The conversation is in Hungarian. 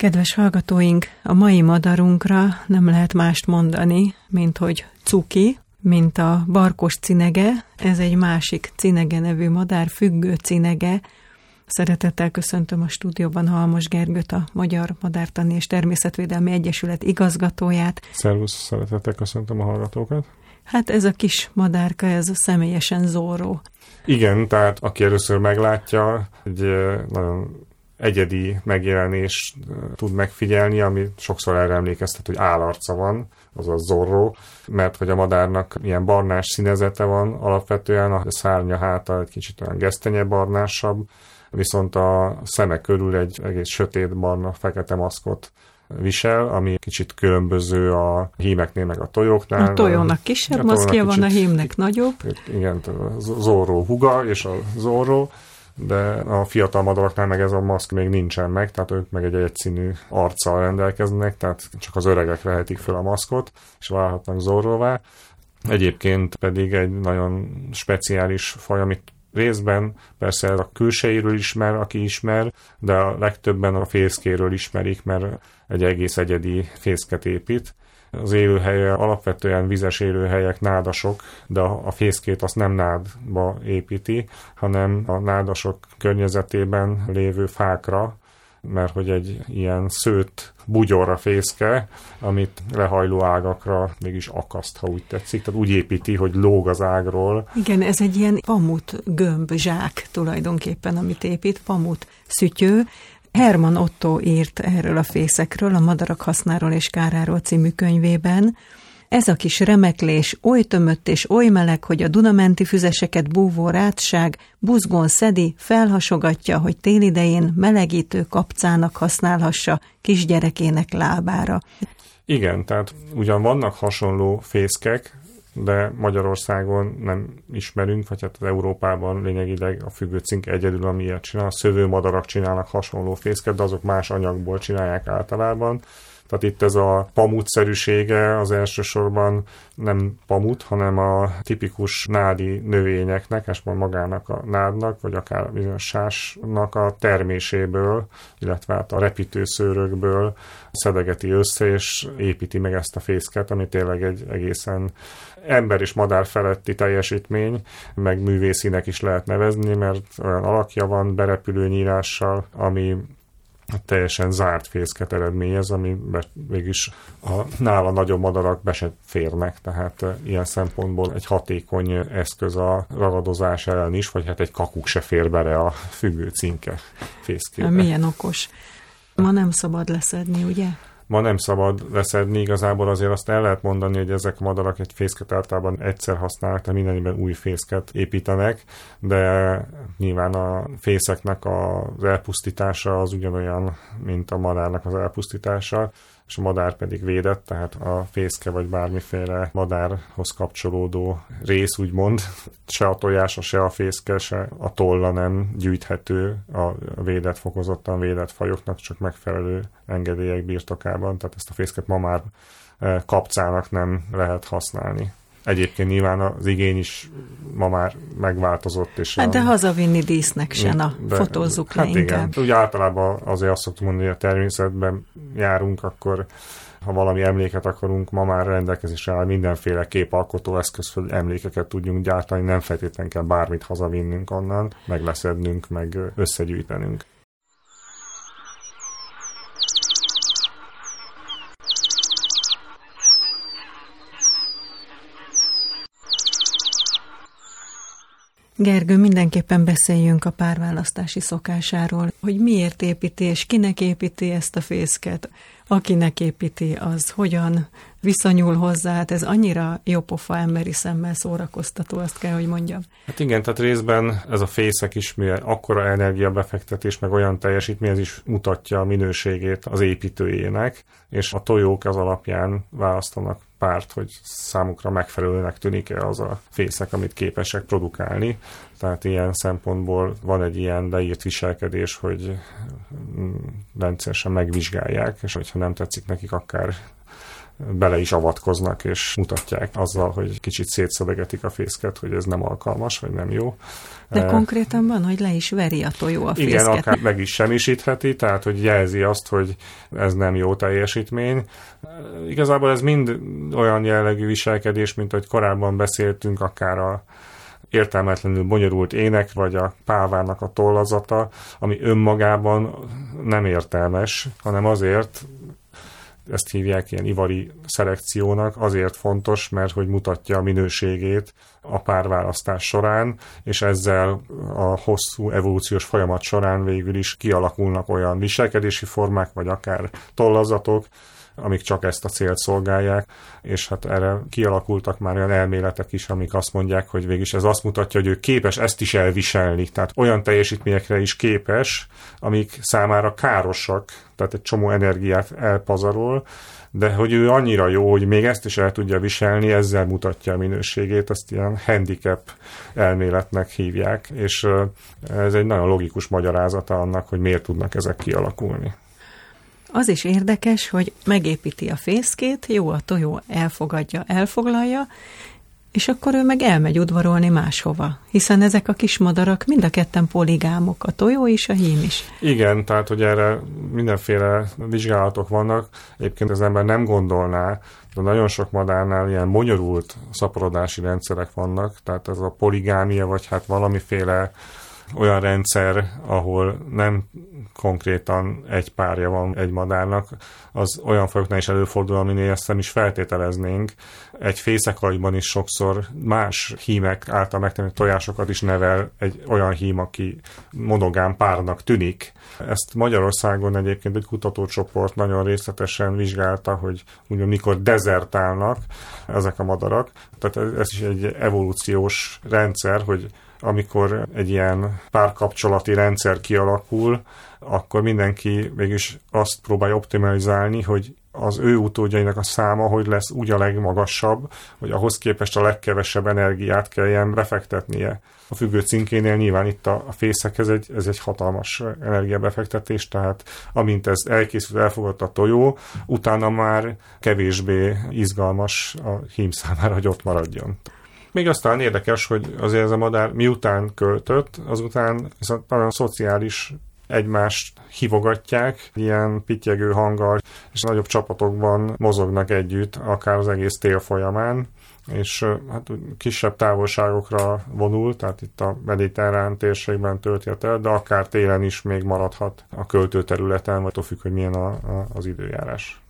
Kedves hallgatóink, a mai madarunkra nem lehet mást mondani, mint hogy cuki, mint a barkos cinege, ez egy másik cinege nevű madár, függő cinege. Szeretettel köszöntöm a stúdióban Halmos Gergőt, a Magyar Madártani és Természetvédelmi Egyesület igazgatóját. Szervusz, szeretettel köszöntöm a hallgatókat. Hát ez a kis madárka, ez a személyesen zóró. Igen, tehát aki először meglátja, egy nagyon egyedi megjelenés tud megfigyelni, ami sokszor erre emlékeztet, hogy állarca van, azaz zorró, mert hogy a madárnak ilyen barnás színezete van alapvetően, a szárnya háta egy kicsit olyan gesztenye barnásabb, viszont a szeme körül egy egész sötét barna, fekete maszkot visel, ami kicsit különböző a hímeknél, meg a tojóknál. A tojónak kisebb a maszkja van, a hímnek nagyobb. Igen, a zorró huga és a zorró de a fiatal madaraknál meg ez a maszk még nincsen meg, tehát ők meg egy egyszínű arccal rendelkeznek, tehát csak az öregek vehetik fel a maszkot, és válhatnak zorróvá. Egyébként pedig egy nagyon speciális faj, amit részben persze a külsejéről ismer, aki ismer, de a legtöbben a fészkéről ismerik, mert egy egész egyedi fészket épít, az élőhelye alapvetően vizes élőhelyek, nádasok, de a fészkét azt nem nádba építi, hanem a nádasok környezetében lévő fákra, mert hogy egy ilyen szőtt bugyorra fészke, amit lehajló ágakra mégis akaszt, ha úgy tetszik. Tehát úgy építi, hogy lóg az ágról. Igen, ez egy ilyen pamut gömb zsák tulajdonképpen, amit épít, pamut szütyő, Herman Otto írt erről a fészekről, a Madarak hasznáról és káráról című könyvében. Ez a kis remeklés oly tömött és oly meleg, hogy a Dunamenti füzeseket búvó rátság buzgón szedi, felhasogatja, hogy télidején melegítő kapcának használhassa kisgyerekének lábára. Igen, tehát ugyan vannak hasonló fészkek, de Magyarországon nem ismerünk, vagy hát az Európában lényegileg a függőcink egyedül, ami ilyet csinál. A szövőmadarak csinálnak hasonló fészket, de azok más anyagból csinálják általában. Tehát itt ez a pamutszerűsége az elsősorban nem pamut, hanem a tipikus nádi növényeknek, és magának a nádnak, vagy akár bizonyos sásnak a terméséből, illetve hát a repítőszőrökből szedegeti össze, és építi meg ezt a fészket, ami tényleg egy egészen ember és madár feletti teljesítmény, meg művészinek is lehet nevezni, mert olyan alakja van berepülő nyírással, ami teljesen zárt fészket eredményez, ami mégis a nála nagyobb madarak be se férnek, tehát ilyen szempontból egy hatékony eszköz a ragadozás ellen is, vagy hát egy kakuk se fér bele a függő cinke fészkébe. Milyen okos. Ma nem szabad leszedni, ugye? Ma nem szabad leszedni, igazából azért azt el lehet mondani, hogy ezek a madarak egy fészket általában egyszer használnak, tehát mindennyiben új fészket építenek, de nyilván a fészeknek az elpusztítása az ugyanolyan, mint a madárnak az elpusztítása, és a madár pedig védett, tehát a fészke vagy bármiféle madárhoz kapcsolódó rész, úgymond, se a tojása, se a fészke, se a tolla nem gyűjthető a védett, fokozottan védett fajoknak, csak megfelelő engedélyek birtokában, tehát ezt a fészket ma már eh, kapcának nem lehet használni. Egyébként nyilván az igény is ma már megváltozott. És hát a, de hazavinni dísznek se, na, de, fotózzuk hát le igen. Úgy általában azért azt szoktuk mondani, hogy a természetben járunk, akkor ha valami emléket akarunk, ma már rendelkezésre áll mindenféle képalkotó eszköz, hogy emlékeket tudjunk gyártani, nem feltétlenül kell bármit hazavinnünk onnan, meg leszednünk, meg összegyűjtenünk. Gergő, mindenképpen beszéljünk a párválasztási szokásáról, hogy miért építi és kinek építi ezt a fészket, akinek építi, az hogyan viszonyul hozzá, hát ez annyira jópofa emberi szemmel szórakoztató, azt kell, hogy mondjam. Hát igen, tehát részben ez a fészek is, mivel akkora energiabefektetés, meg olyan teljesítmény, ez is mutatja a minőségét az építőjének, és a tojók az alapján választanak párt, hogy számukra megfelelőnek tűnik-e az a fészek, amit képesek produkálni. Tehát ilyen szempontból van egy ilyen leírt viselkedés, hogy mm, rendszeresen megvizsgálják, és hogyha nem tetszik nekik, akár bele is avatkoznak, és mutatják azzal, hogy kicsit szétszedegetik a fészket, hogy ez nem alkalmas, vagy nem jó. De konkrétan van, hogy le is veri a tojó a fészket. Igen, akár meg is semmisítheti, tehát hogy jelzi azt, hogy ez nem jó teljesítmény. Igazából ez mind olyan jellegű viselkedés, mint hogy korábban beszéltünk, akár a értelmetlenül bonyolult ének, vagy a pávának a tollazata, ami önmagában nem értelmes, hanem azért, ezt hívják ilyen ivari szelekciónak, azért fontos, mert hogy mutatja a minőségét a párválasztás során, és ezzel a hosszú evolúciós folyamat során végül is kialakulnak olyan viselkedési formák, vagy akár tollazatok, amik csak ezt a célt szolgálják, és hát erre kialakultak már olyan elméletek is, amik azt mondják, hogy végig ez azt mutatja, hogy ő képes ezt is elviselni, tehát olyan teljesítményekre is képes, amik számára károsak, tehát egy csomó energiát elpazarol, de hogy ő annyira jó, hogy még ezt is el tudja viselni, ezzel mutatja a minőségét, azt ilyen handicap elméletnek hívják, és ez egy nagyon logikus magyarázata annak, hogy miért tudnak ezek kialakulni. Az is érdekes, hogy megépíti a fészkét, jó a tojó elfogadja, elfoglalja, és akkor ő meg elmegy udvarolni máshova, hiszen ezek a kis madarak mind a ketten poligámok, a tojó is, a hím is. Igen, tehát hogy erre mindenféle vizsgálatok vannak, egyébként az ember nem gondolná, de nagyon sok madárnál ilyen bonyolult szaporodási rendszerek vannak, tehát ez a poligámia, vagy hát valamiféle olyan rendszer, ahol nem konkrétan egy párja van egy madárnak, az olyan fajoknál is előfordul, aminél ezt nem is feltételeznénk. Egy fészekagyban is sokszor más hímek által megtenni tojásokat is nevel egy olyan hím, aki monogám párnak tűnik. Ezt Magyarországon egyébként egy kutatócsoport nagyon részletesen vizsgálta, hogy ugye mikor dezertálnak ezek a madarak. Tehát ez is egy evolúciós rendszer, hogy amikor egy ilyen párkapcsolati rendszer kialakul, akkor mindenki mégis azt próbálja optimalizálni, hogy az ő utódjainak a száma, hogy lesz úgy a legmagasabb, hogy ahhoz képest a legkevesebb energiát kelljen befektetnie. A függő cinkénél nyilván itt a, fészekhez egy, ez egy hatalmas energiabefektetés, tehát amint ez elkészült, elfogadta a tojó, utána már kevésbé izgalmas a hím számára, hogy ott maradjon. Még aztán érdekes, hogy azért ez a madár miután költött, azután viszont nagyon szociális egymást hívogatják, ilyen pityegő hanggal, és nagyobb csapatokban mozognak együtt, akár az egész tél folyamán és hát kisebb távolságokra vonul, tehát itt a mediterrán térségben tölti el, de akár télen is még maradhat a költőterületen, vagy függ, hogy milyen a, a, az időjárás.